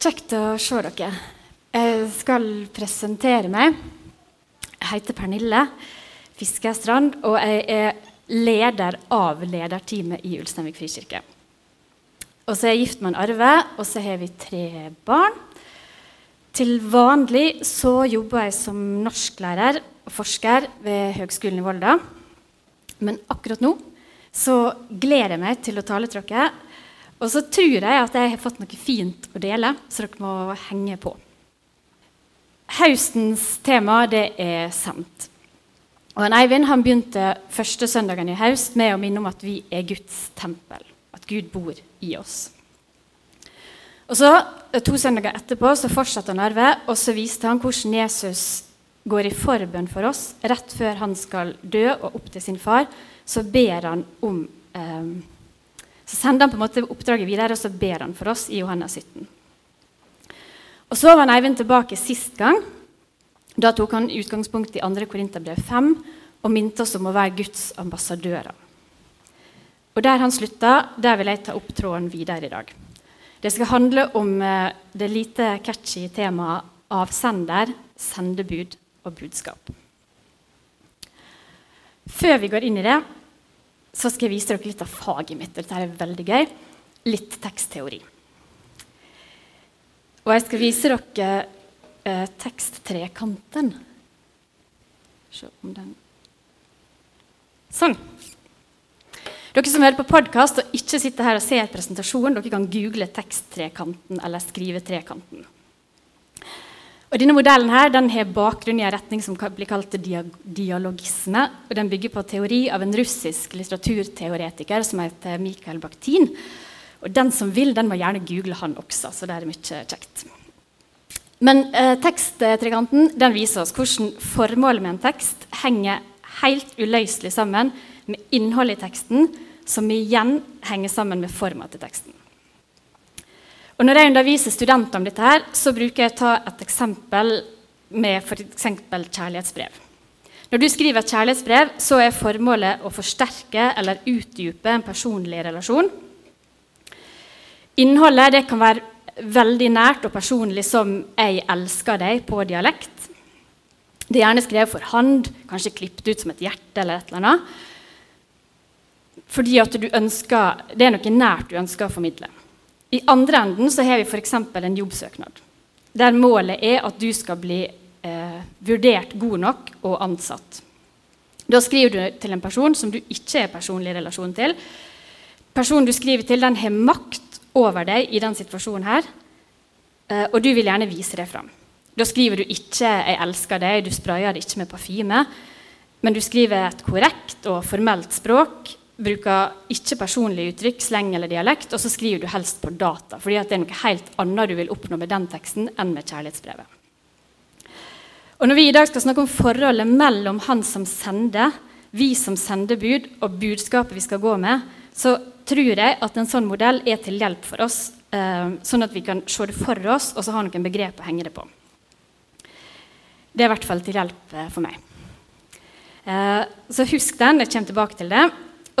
Kjekt å se dere. Jeg skal presentere meg. Jeg heter Pernille Fiskestrand, og jeg er leder av lederteamet i Ulsteinvik frikirke. Og så er jeg gift med en Arve, og så har vi tre barn. Til vanlig så jobber jeg som norsklærer og forsker ved Høgskolen i Volda. Men akkurat nå så gleder jeg meg til å tale til dere og så tror jeg at jeg har fått noe fint å dele, så dere må henge på. Høstens tema det er sendt. Og han Eivind han begynte første søndagen i høst med å minne om at vi er Guds tempel. At Gud bor i oss. Og så, To søndager etterpå så fortsatte han Arve, og så viste han hvordan Jesus går i forbønn for oss. Rett før han skal dø og opp til sin far, så ber han om eh, så sender han på en måte oppdraget videre, og så ber han for oss i Johannes 17. Og Så var Eivind tilbake sist gang. Da tok han utgangspunkt i 2. Korinterbrev 5 og minte oss om å være Guds ambassadører. Og Der han slutta, der vil jeg ta opp tråden videre i dag. Det skal handle om eh, det lite catchy temaet avsender, sendebud og budskap. Før vi går inn i det, så skal jeg vise dere litt av faget mitt. Dette er veldig gøy. Litt tekstteori. Og jeg skal vise dere eh, teksttrekanten. Se om den Sånn. Dere som hører på podkast og ikke sitter her og ser presentasjonen, dere kan google teksttrekanten eller skrive trekanten. Og denne Modellen her, den har bakgrunn i en retning som blir kalt dialogisme. og Den bygger på teori av en russisk litteraturteoretiker som heter Mikhail Bakhtin. Og Den som vil, den må gjerne google han også. så det er mye kjekt. Men eh, teksttrekanten den viser oss hvordan formålet med en tekst henger helt uløselig sammen med innholdet i teksten, som igjen henger sammen med forma til teksten. Og når jeg underviser studenter om dette, her, så bruker jeg å ta et eksempel med f.eks. kjærlighetsbrev. Når du skriver et kjærlighetsbrev, så er formålet å forsterke eller utdype en personlig relasjon. Innholdet det kan være veldig nært og personlig, som 'Jeg elsker deg' på dialekt. Det er gjerne skrevet for hånd, kanskje klippet ut som et hjerte. eller et eller annet. Fordi at du ønsker, det er noe nært du ønsker å formidle. I andre enden så har vi f.eks. en jobbsøknad. Der målet er at du skal bli eh, vurdert god nok og ansatt. Da skriver du til en person som du ikke er personlig relasjon til. Personen du skriver til, den har makt over deg i den situasjonen her. Eh, og du vil gjerne vise det fram. Da skriver du ikke 'jeg elsker deg', du sprayer det ikke med parfyme. Men du skriver et korrekt og formelt språk bruker ikke personlige uttrykk, sleng eller dialekt, og så skriver du helst på data. fordi det er noe helt annet du vil oppnå med den teksten enn med kjærlighetsbrevet. Og Når vi i dag skal snakke om forholdet mellom han som sender, vi som sendebud, og budskapet vi skal gå med, så tror jeg at en sånn modell er til hjelp for oss, eh, sånn at vi kan se det for oss og så ha noen begrep å henge det på. Det er i hvert fall til hjelp eh, for meg. Eh, så husk den. Jeg kommer tilbake til det.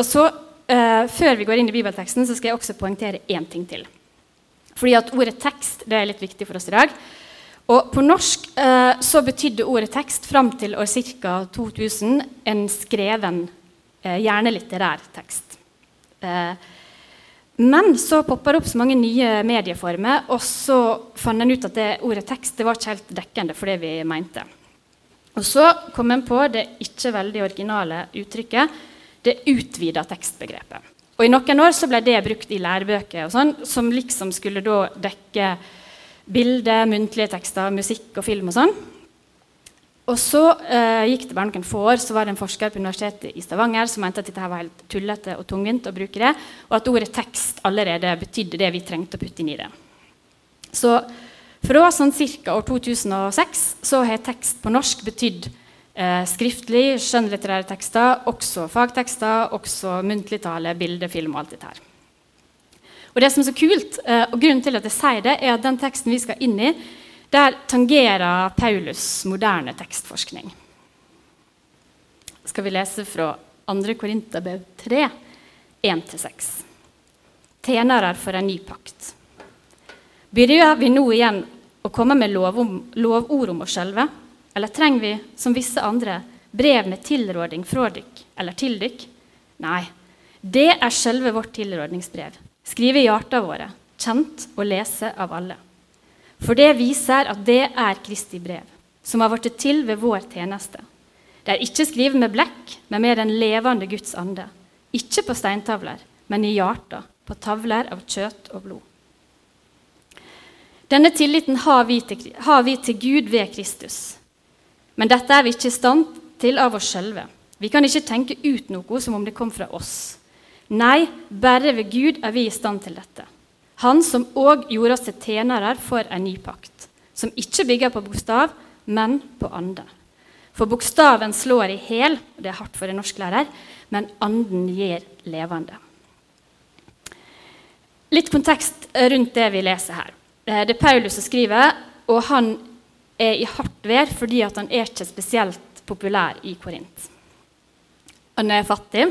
Og så, eh, Før vi går inn i bibelteksten, så skal jeg også poengtere én ting til. Fordi at Ordet tekst det er litt viktig for oss i dag. Og På norsk eh, så betydde ordet tekst fram til år ca. 2000 en skreven, eh, gjerne litterær tekst. Eh, men så poppa det opp så mange nye medieformer, og så fant en ut at det ordet tekst det var ikke helt dekkende for det vi mente. Og så kom en på det ikke veldig originale uttrykket det utvida tekstbegrepet. Og I noen år så ble det brukt i lærebøker, og sånn, som liksom skulle da dekke bilder, muntlige tekster, musikk og film og sånn. Og så eh, gikk det bare noen få år, så var det en forsker på Universitetet i Stavanger som mente at dette var helt tullete og tungvint å bruke det, og at ordet tekst allerede betydde det vi trengte å putte inn i det. Så fra sånn ca. år 2006 så har tekst på norsk betydd Eh, skriftlig, skjønnlitterære tekster, også fagtekster, også muntlig tale, bilde, film og alt dette her. Og det som er så kult, eh, og Grunnen til at jeg sier det, er at den teksten vi skal inn i, der tangerer Paulus moderne tekstforskning. Skal vi lese fra 2. Korinterbrev 3, 1-6. Tjenere for en ny pakt. Begynner vi nå igjen å komme med lovord om oss sjølve? Eller trenger vi, som visse andre, brev med tilråding fra dykk eller til dykk? Nei, det er selve vårt tilrådningsbrev, skrevet i hjertene våre, kjent og lese av alle. For det viser at det er Kristi brev, som har blitt til ved vår tjeneste. Det er ikke skrevet med blekk, men med den levende Guds ande. Ikke på steintavler, men i hjertet, på tavler av kjøtt og blod. Denne tilliten har vi, til, har vi til Gud ved Kristus. Men dette er vi ikke i stand til av oss sjølve. Vi kan ikke tenke ut noe som om det kom fra oss. Nei, bare ved Gud er vi i stand til dette. Han som òg gjorde oss til tjenere for en ny pakt, som ikke bygger på bokstav, men på ande. For bokstaven slår i hæl, det er hardt for en norsklærer, men anden gir levende. Litt kontekst rundt det vi leser her. Eh, det er Paulus som skriver, og han er i hardt vær fordi han er ikke spesielt populær i Korint. Han er fattig,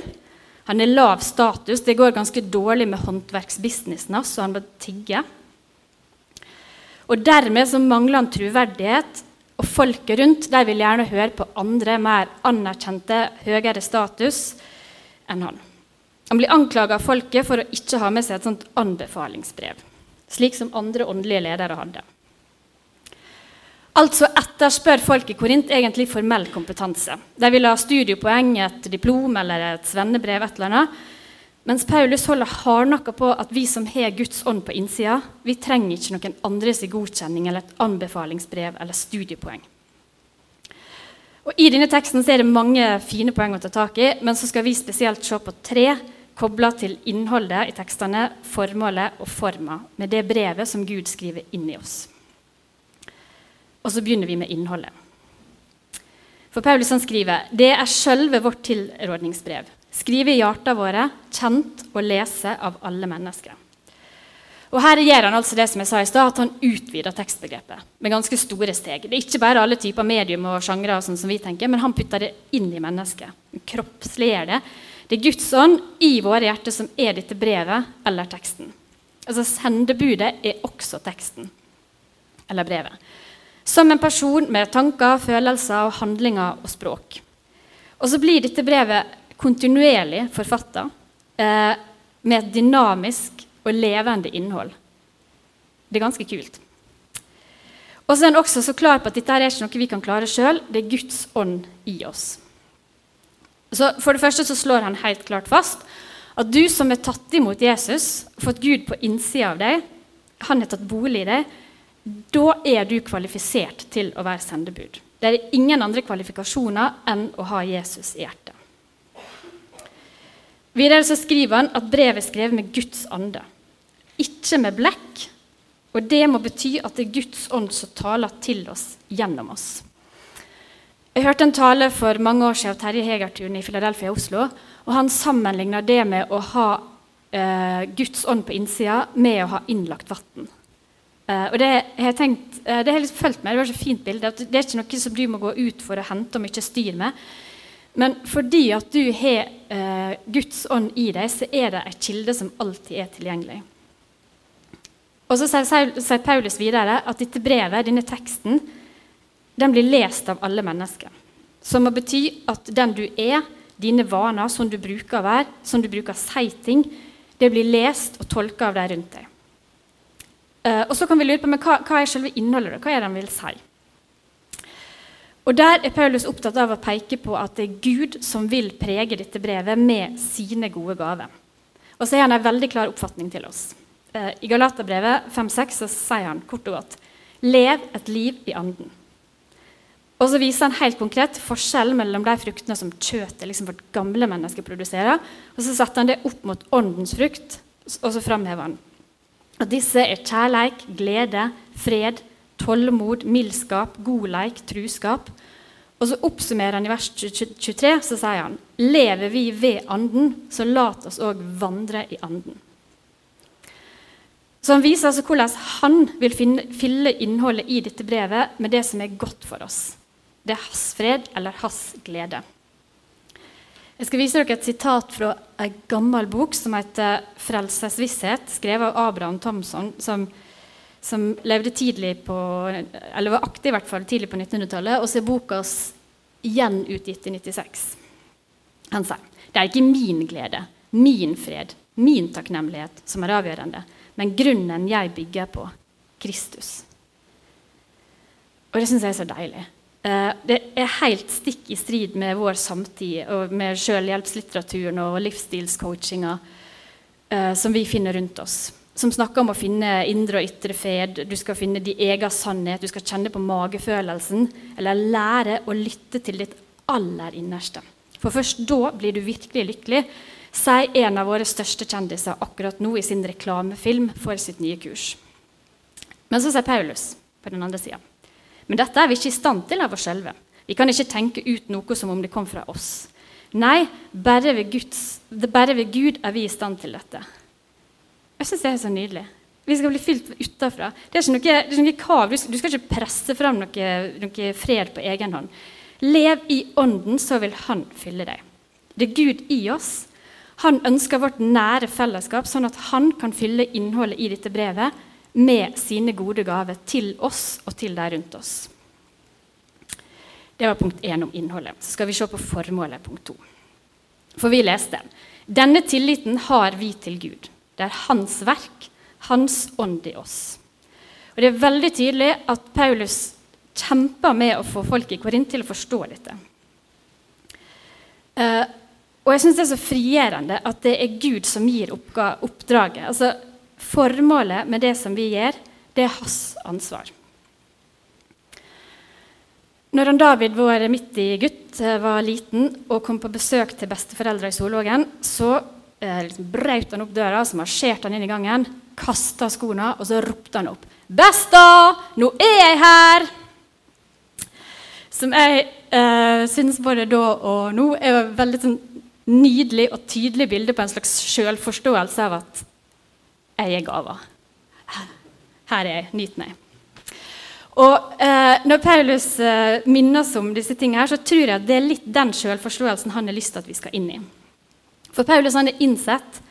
han er lav status. Det går ganske dårlig med håndverksbusinessen hans, så han må tigge. Og Dermed så mangler han troverdighet, og folket rundt de vil gjerne høre på andre, mer anerkjente, høyere status enn han. Han blir anklaga av folket for å ikke ha med seg et sånt anbefalingsbrev, slik som andre åndelige ledere hadde. Altså etterspør folk i Korint egentlig formell kompetanse. De vil ha studiepoeng, et diplom eller et svennebrev. et eller annet. Mens Paulus holder hardnakka på at vi som har Guds ånd på innsida, vi trenger ikke noen andres godkjenning eller et anbefalingsbrev eller studiepoeng. Og I denne teksten er det mange fine poeng å ta tak i, men så skal vi spesielt se på tre kobla til innholdet i tekstene, formålet og forma med det brevet som Gud skriver inn i oss. Og så begynner vi med innholdet. For Paulus han skriver det er sjølve vårt tilrådningsbrev. Skrive i hjarta våre, kjent og lese av alle mennesker. Og Her gjør han altså det som jeg sa i sted, at han utvider tekstbegrepet med ganske store steg. Det er ikke bare alle typer medium og sjangre, sånn som vi tenker, men han putter det inn i mennesket. Kroppsliggjør det. Det er Guds ånd i våre hjerter som er dette brevet eller teksten. Altså Sendebudet er også teksten eller brevet som en person med tanker, følelser, handlinger og språk. Og så blir dette brevet kontinuerlig forfatta eh, med et dynamisk og levende innhold. Det er ganske kult. Og så er han også så klar på at dette er ikke noe vi kan klare sjøl. Det er Guds ånd i oss. Så For det første så slår han helt klart fast at du som er tatt imot Jesus, fått Gud på innsida av deg, han har tatt bolig i deg, da er du kvalifisert til å være sendebud. Det er ingen andre kvalifikasjoner enn å ha Jesus i hjertet. Videre så skriver han at brevet er skrevet med Guds ande, ikke med blekk. Og det må bety at det er Guds ånd som taler til oss gjennom oss. Jeg hørte en tale for mange år siden av Terje Hegertun i Philadelphia i Oslo. og Han sammenligna det med å ha eh, Guds ånd på innsida med å ha innlagt vann. Uh, og det har tenkt, uh, det har liksom følt meg, det var et fint bilde, at det er ikke noe som du må gå ut for å hente og mye styr med. Men fordi at du har uh, Guds ånd i deg, så er det en kilde som alltid er tilgjengelig. Og så sier, sier Paulus videre at dette brevet, denne teksten, den blir lest av alle mennesker. Som må bety at den du er, dine vaner, som du bruker å være, som du bruker å si ting, det blir lest og tolka av de rundt deg. Uh, og så kan vi lure på men hva, hva er selve innholdet. Hva er det han vil si? Og Der er Paulus opptatt av å peke på at det er Gud som vil prege dette brevet med sine gode gaver. Og så har han en veldig klar oppfatning til oss. Uh, I Galaterbrevet 5-6 sier han kort og godt Lev et liv i anden. Og så viser han helt konkret forskjellen mellom de fruktene som kjøttet liksom vårt gamle menneske produserer, og så setter han det opp mot åndens frukt, og så framhever han og disse er kjærleik, glede, fred, tålmod, mildskap, godleik, truskap. Og så oppsummerer han i vers 23, så sier han lever vi ved Anden, så lat oss òg vandre i Anden. Så Han viser altså hvordan han vil finne, fylle innholdet i dette brevet med det som er godt for oss. Det er hans fred eller hans glede. Jeg skal vise dere et sitat fra en gammel bok som heter 'Frelsesvisshet', skrevet av Abraham Thomson, som som levde tidlig på, eller var aktiv i hvert fall tidlig på 1900-tallet, og så er boka igjen utgitt i 96. Han sier det er ikke min glede, min fred, min takknemlighet som er avgjørende, men grunnen jeg bygger på, Kristus. Og det syns jeg er så deilig. Uh, det er helt stikk i strid med vår samtid og med selvhjelpslitteraturen og livsstilscoachinga uh, som vi finner rundt oss som snakker om å finne indre og ytre fred. Du skal finne din egen sannhet, du skal kjenne på magefølelsen. Eller lære å lytte til ditt aller innerste. For først da blir du virkelig lykkelig, sier en av våre største kjendiser akkurat nå i sin reklamefilm for sitt nye kurs. Men så sier Paulus på den andre sida men dette er vi ikke i stand til av oss selve. Vi kan ikke tenke ut noe som om det kom fra oss. Nei, bare ved, Guds, bare ved Gud er vi i stand til dette. Jeg syns det er så nydelig. Vi skal bli fylt utafra. Det er ikke noe, er noe skal, Du skal ikke presse fram noe, noe, fred på egen hånd. Lev i Ånden, så vil Han fylle deg. Det er Gud i oss. Han ønsker vårt nære fellesskap, sånn at han kan fylle innholdet i dette brevet med sine gode gaver til oss og til de rundt oss. Det var punkt én om innholdet. Så skal vi se på formålet, punkt to. For vi leste denne tilliten har vi til Gud. Det er hans verk, hans ånd i oss. Og Det er veldig tydelig at Paulus kjemper med å få folk i Korint til å forstå dette. Uh, og jeg syns det er så frigjørende at det er Gud som gir oppdraget. Altså, Formålet med det som vi gjør, det er hans ansvar. Når han David, vår midt i gutt, eh, var liten og kom på besøk til besteforeldre i Solvågen, så eh, liksom brøt han opp døra, så marsjerte han inn i gangen, kasta skoene, og så ropte han opp 'Besta, nå er jeg her!' Som jeg eh, syns både da og nå er et veldig sånn, nydelig og tydelig bilde på en slags sjølforståelse av at jeg er gava. Her er jeg. Nyt meg. Og eh, Når Paulus eh, minner oss om disse tingene, her, så tror jeg at det er litt den selvforståelsen han har lyst til at vi skal inn i. For Paulus han er innsett,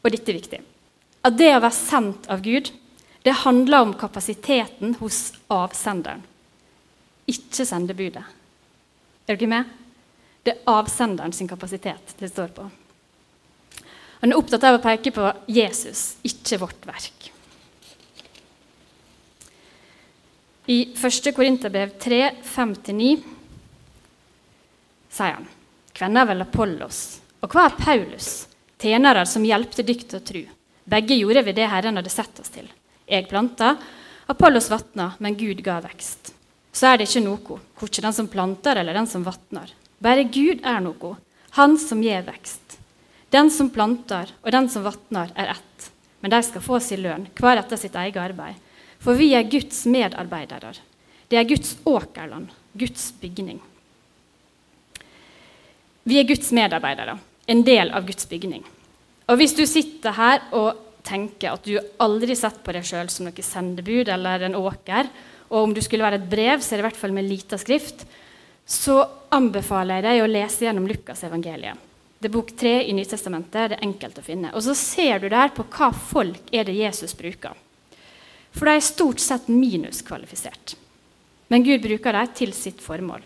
og dette er viktig, at det å være sendt av Gud det handler om kapasiteten hos avsenderen, ikke sendebudet. Er dere med? Det er avsenderen sin kapasitet det står på. Han er opptatt av å peke på Jesus, ikke vårt verk. I 1. Korinterbrev 3, 5-9 sier han Hvem er vel Apollos, og hva er Paulus, tjenere som hjelpte dykt og tru? Begge gjorde vi det Herren hadde sett oss til. Jeg planta, Apollos vatna, men Gud ga vekst. Så er det ikke noe, korkje den som planter eller den som vatner. Bare Gud er noe, Han som gir vekst. Den som planter og den som vatner, er ett, men de skal få sin lønn, hver etter sitt eget arbeid. For vi er Guds medarbeidere. Det er Guds åkerland, Guds bygning. Vi er Guds medarbeidere, en del av Guds bygning. Og hvis du sitter her og tenker at du aldri har sett på deg sjøl som noe sendebud eller en åker, og om du skulle være et brev, så er det i hvert fall med lita skrift, så anbefaler jeg deg å lese gjennom Lukas evangeliet. Det er bok tre i Nytestamentet. Det er enkelt å finne. Og så ser du der på hva folk er det Jesus bruker. For de er stort sett minuskvalifisert. Men Gud bruker dem til sitt formål.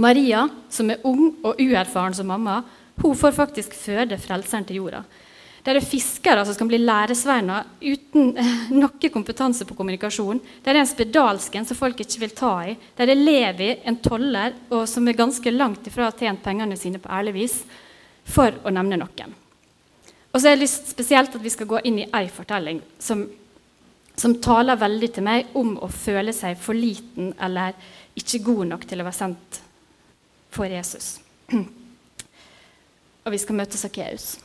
Maria, som er ung og uerfaren som mamma, hun får faktisk føde frelseren til jorda. Det er fiskere som skal bli læresveiner uten noe kompetanse på kommunikasjon. Det er en spedalsken som folk ikke vil ta i. Det er Levi, en toller, og som er ganske langt ifra å ha tjent pengene sine på ærlig vis, for å nevne noen. Og så har jeg lyst spesielt at vi skal gå inn i ei fortelling som, som taler veldig til meg om å føle seg for liten eller ikke god nok til å være sendt for Jesus. Og vi skal møte Sakkeus.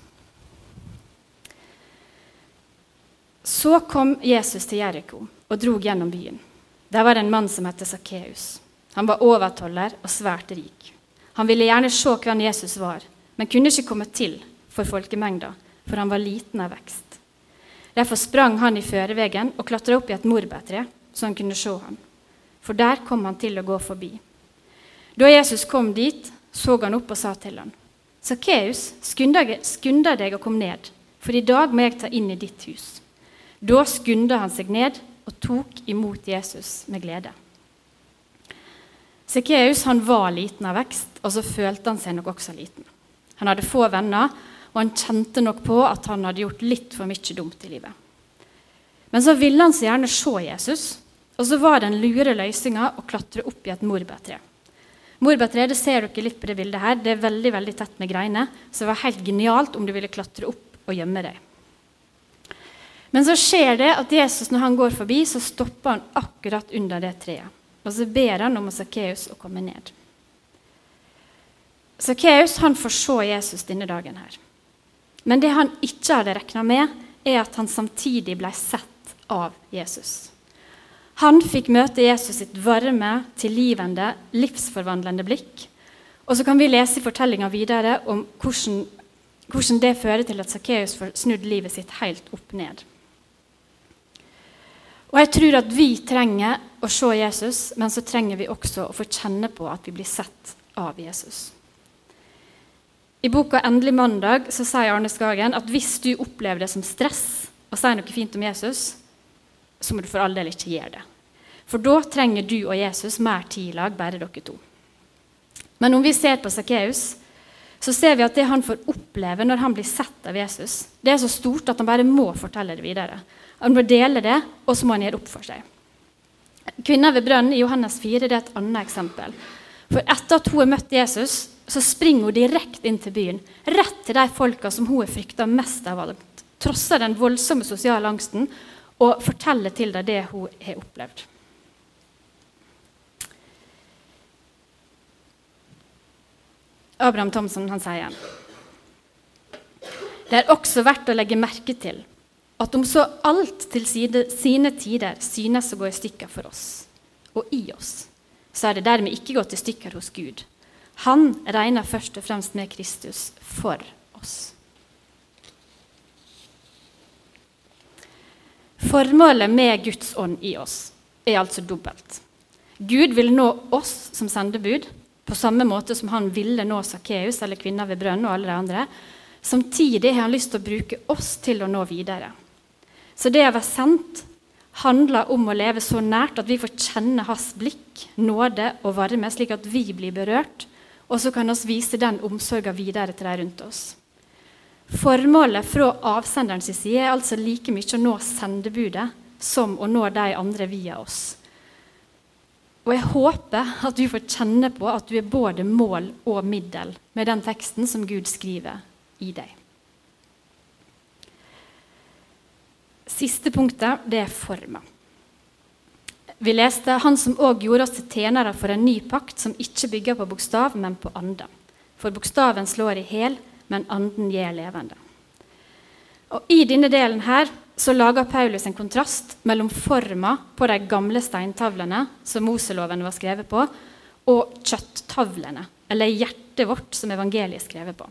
Så kom Jesus til Jeriko og drog gjennom byen. Der var det en mann som het Sakkeus. Han var overtoller og svært rik. Han ville gjerne se hvem Jesus var, men kunne ikke komme til for folkemengda, for han var liten av vekst. Derfor sprang han i førevegen og klatra opp i et morbærtre, så han kunne se ham. For der kom han til å gå forbi. Da Jesus kom dit, så han opp og sa til ham, Sakkeus, skunda deg og kom ned, for i dag må jeg ta inn i ditt hus. Da skunda han seg ned og tok imot Jesus med glede. Sakkeus var liten av vekst, og så følte han seg nok også liten. Han hadde få venner, og han kjente nok på at han hadde gjort litt for mye dumt i livet. Men så ville han så gjerne se Jesus, og så var den lure løsninga å klatre opp i et morbærtre. Morbærtre det ser dere litt på det bildet her, det er veldig veldig tett med greiner, så det var helt genialt om du ville klatre opp og gjemme deg. Men så skjer det at Jesus når han går forbi, så stopper han akkurat under det treet. Og så ber han om Sakkeus å komme ned. Sakkeus får se Jesus denne dagen. her. Men det han ikke hadde regna med, er at han samtidig ble sett av Jesus. Han fikk møte Jesus sitt varme, tilgivende, livsforvandlende blikk. Og så kan vi lese i fortellinga videre om hvordan, hvordan det fører til at Sakkeus får snudd livet sitt helt opp ned. Og jeg tror at vi trenger å se Jesus, men så trenger vi også å få kjenne på at vi blir sett av Jesus. I boka 'Endelig mandag' så sier Arne Skagen at hvis du opplever det som stress å si noe fint om Jesus, så må du for all del ikke gjøre det. For da trenger du og Jesus mer tid i lag, bare dere to. Men om vi ser på Sakkeus, så ser vi at det han får oppleve når han blir sett av Jesus, det er så stort at han bare må fortelle det videre. Han må dele det, og så må han gjøre opp for seg. Kvinna ved brønnen i Johannes 4 det er et annet eksempel. For etter at hun har møtt Jesus, så springer hun direkte inn til byen. Rett til de folka som hun har frykta mest av alt. Trosser den voldsomme sosiale angsten og forteller til dem det hun har opplevd. Abraham Thomsen han sier Det er også verdt å legge merke til at om så alt til side, sine tider synes å gå i stykker for oss og i oss, så er det dermed ikke gått i stykker hos Gud. Han regner først og fremst med Kristus for oss. Formålet med Guds ånd i oss er altså dobbelt. Gud vil nå oss som sendebud på samme måte som han ville nå Sakkeus eller kvinner ved brønnen og alle de andre. Samtidig har han lyst til å bruke oss til å nå videre. Så det å være sendt handler om å leve så nært at vi får kjenne hans blikk, nåde og varme, slik at vi blir berørt, og så kan vi vise den omsorgen videre til de rundt oss. Formålet fra avsenderens side er altså like mye å nå sendebudet som å nå de andre via oss. Og jeg håper at du får kjenne på at du er både mål og middel med den teksten som Gud skriver i deg. Siste punktet det er forma. Vi leste 'Han som òg gjorde oss til tjenere for en ny pakt, som ikke bygger på bokstav, men på ande'. For bokstaven slår i hæl, men anden gjør levende. Og I denne delen her så lager Paulus en kontrast mellom forma på de gamle steintavlene som Moseloven var skrevet på, og kjøtttavlene, eller hjertet vårt, som evangeliet er skrevet på.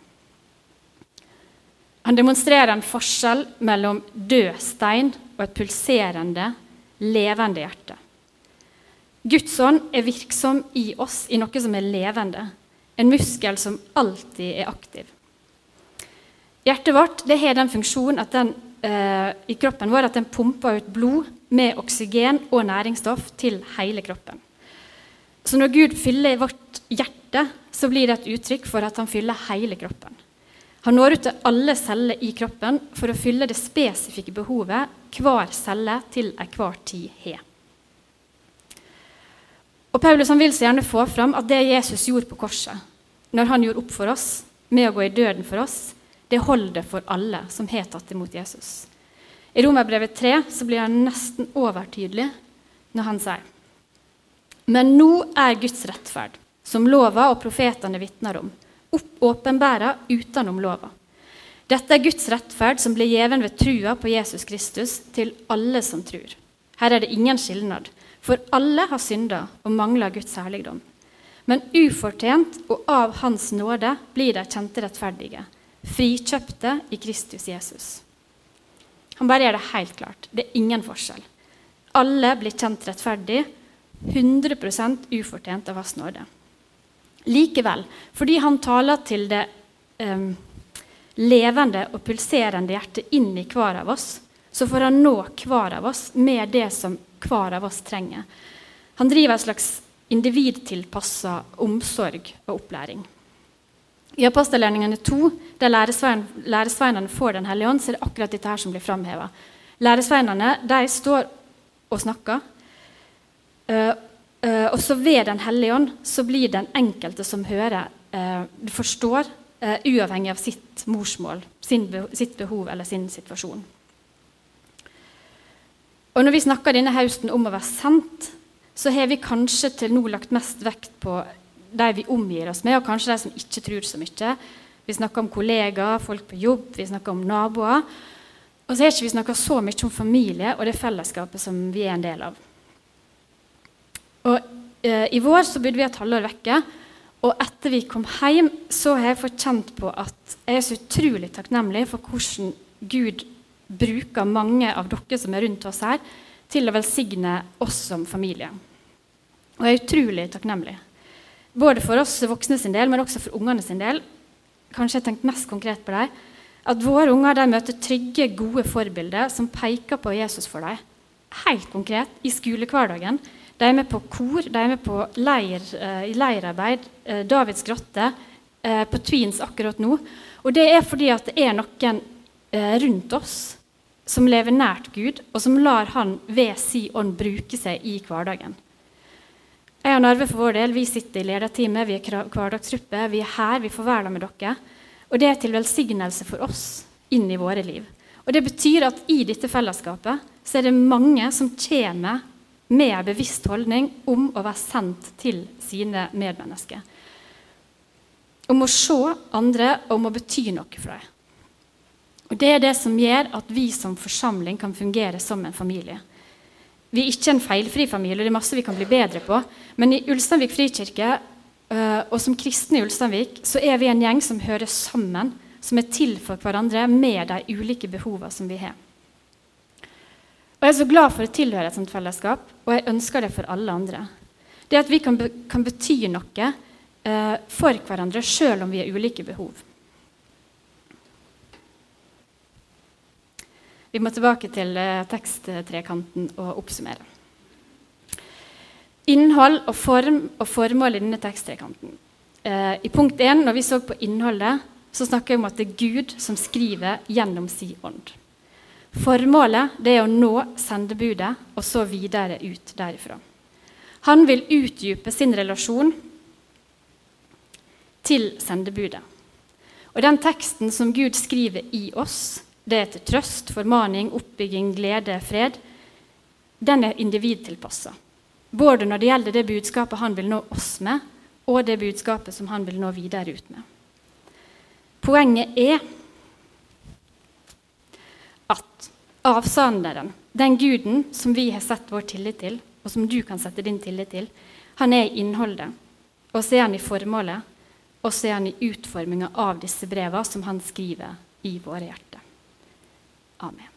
Han demonstrerer en forskjell mellom død stein og et pulserende, levende hjerte. Guds ånd er virksom i oss i noe som er levende, en muskel som alltid er aktiv. Hjertet vårt har den funksjonen den, eh, i kroppen vår at den pumper ut blod med oksygen og næringsstoff til hele kroppen. Så når Gud fyller vårt hjerte, så blir det et uttrykk for at han fyller hele kroppen. Han når ut til alle celler i kroppen for å fylle det spesifikke behovet hver celle til enhver tid har. Og Paulus vil så gjerne få fram at det Jesus gjorde på korset, når han gjorde opp for oss med å gå i døden for oss, det holder for alle som har tatt imot Jesus. I Romerbrevet 3 så blir han nesten overtydelig når han sier Men nå er Guds rettferd, som lova og profetene vitner om, åpenbæra utenom lova. Dette er Guds rettferd som blir gjeven ved trua på Jesus Kristus til alle som tror. Her er det ingen skilnad, for alle har synda og mangler Guds herligdom. Men ufortjent og av Hans nåde blir de kjente rettferdige, frikjøpte i Kristus Jesus. Han bare gjør det helt klart. Det er ingen forskjell. Alle blir kjent rettferdig, 100% ufortjent av Hans nåde. Likevel, fordi han taler til det um, levende og pulserende hjertet inn i hver av oss, så får han nå hver av oss med det som hver av oss trenger. Han driver en slags individtilpassa omsorg og opplæring. I apostelgjerningene 2, der læresveinene får Den hellige ånd, så er det akkurat dette her som blir framheva. Læresveinene står og snakker. Uh, og så ved Den hellige ånd så blir den enkelte som hører, uh, forstår, uavhengig av sitt morsmål, sitt behov eller sin situasjon. Og Når vi snakker denne høsten om å være sendt, så har vi kanskje til nå lagt mest vekt på de vi omgir oss med, og kanskje de som ikke tror så mye. Vi snakker om kollegaer, folk på jobb, vi snakker om naboer. Og så har ikke vi snakka så mye om familie og det fellesskapet som vi er en del av. Eh, I vår så bodde vi et halvår vekke. Og etter vi kom hjem, så har jeg fått kjent på at jeg er så utrolig takknemlig for hvordan Gud bruker mange av dere som er rundt oss her, til å velsigne oss som familie. Og jeg er utrolig takknemlig. Både for oss voksne sin del, men også for ungene sin del. Kanskje jeg tenkte mest konkret på dem. At våre unger de møter trygge, gode forbilder som peker på Jesus for dem. Helt konkret i skolehverdagen de er med på kor, de er med på leir, uh, i leirarbeid. Uh, Davids grotte uh, på Tweens akkurat nå. Og det er fordi at det er noen rundt oss som lever nært Gud, og som lar Han ved si ånd bruke seg i hverdagen. Jeg og Narve for vår del, vi sitter i lederteamet, vi er hverdagsgruppe. Vi er her, vi får være med dere. Og det er til velsignelse for oss inn i våre liv. Og Det betyr at i dette fellesskapet så er det mange som kommer med en bevisst holdning om å være sendt til sine medmennesker. Om å se andre og om å bety noe for dem. Og Det er det som gjør at vi som forsamling kan fungere som en familie. Vi er ikke en feilfri familie, det er masse vi kan bli bedre på. Men i Ulsteinvik frikirke øh, og som kristne i Ulsteinvik så er vi en gjeng som hører sammen, som er til for hverandre med de ulike behovene som vi har. Og Jeg er så glad for å tilhøre et sånt fellesskap, og jeg ønsker det for alle andre. Det at vi kan, be kan bety noe eh, for hverandre sjøl om vi har ulike behov. Vi må tilbake til eh, teksttrekanten og oppsummere. Innhold og form og formål i denne teksttrekanten. Eh, I punkt 1, når vi så på innholdet, så snakker vi om at det er Gud som skriver gjennom si ånd. Formålet er å nå sendebudet og så videre ut derifra. Han vil utdype sin relasjon til sendebudet. Og Den teksten som Gud skriver i oss, det er til trøst, formaning, oppbygging, glede, fred, den er individtilpassa. Både når det gjelder det budskapet han vil nå oss med, og det budskapet som han vil nå videre ut med. Poenget er at avsenderen, den guden som vi har sett vår tillit til, og som du kan sette din tillit til, han er i innholdet. Og så er han i formålet, og så er han i utforminga av disse breva som han skriver i våre hjerter. Amen.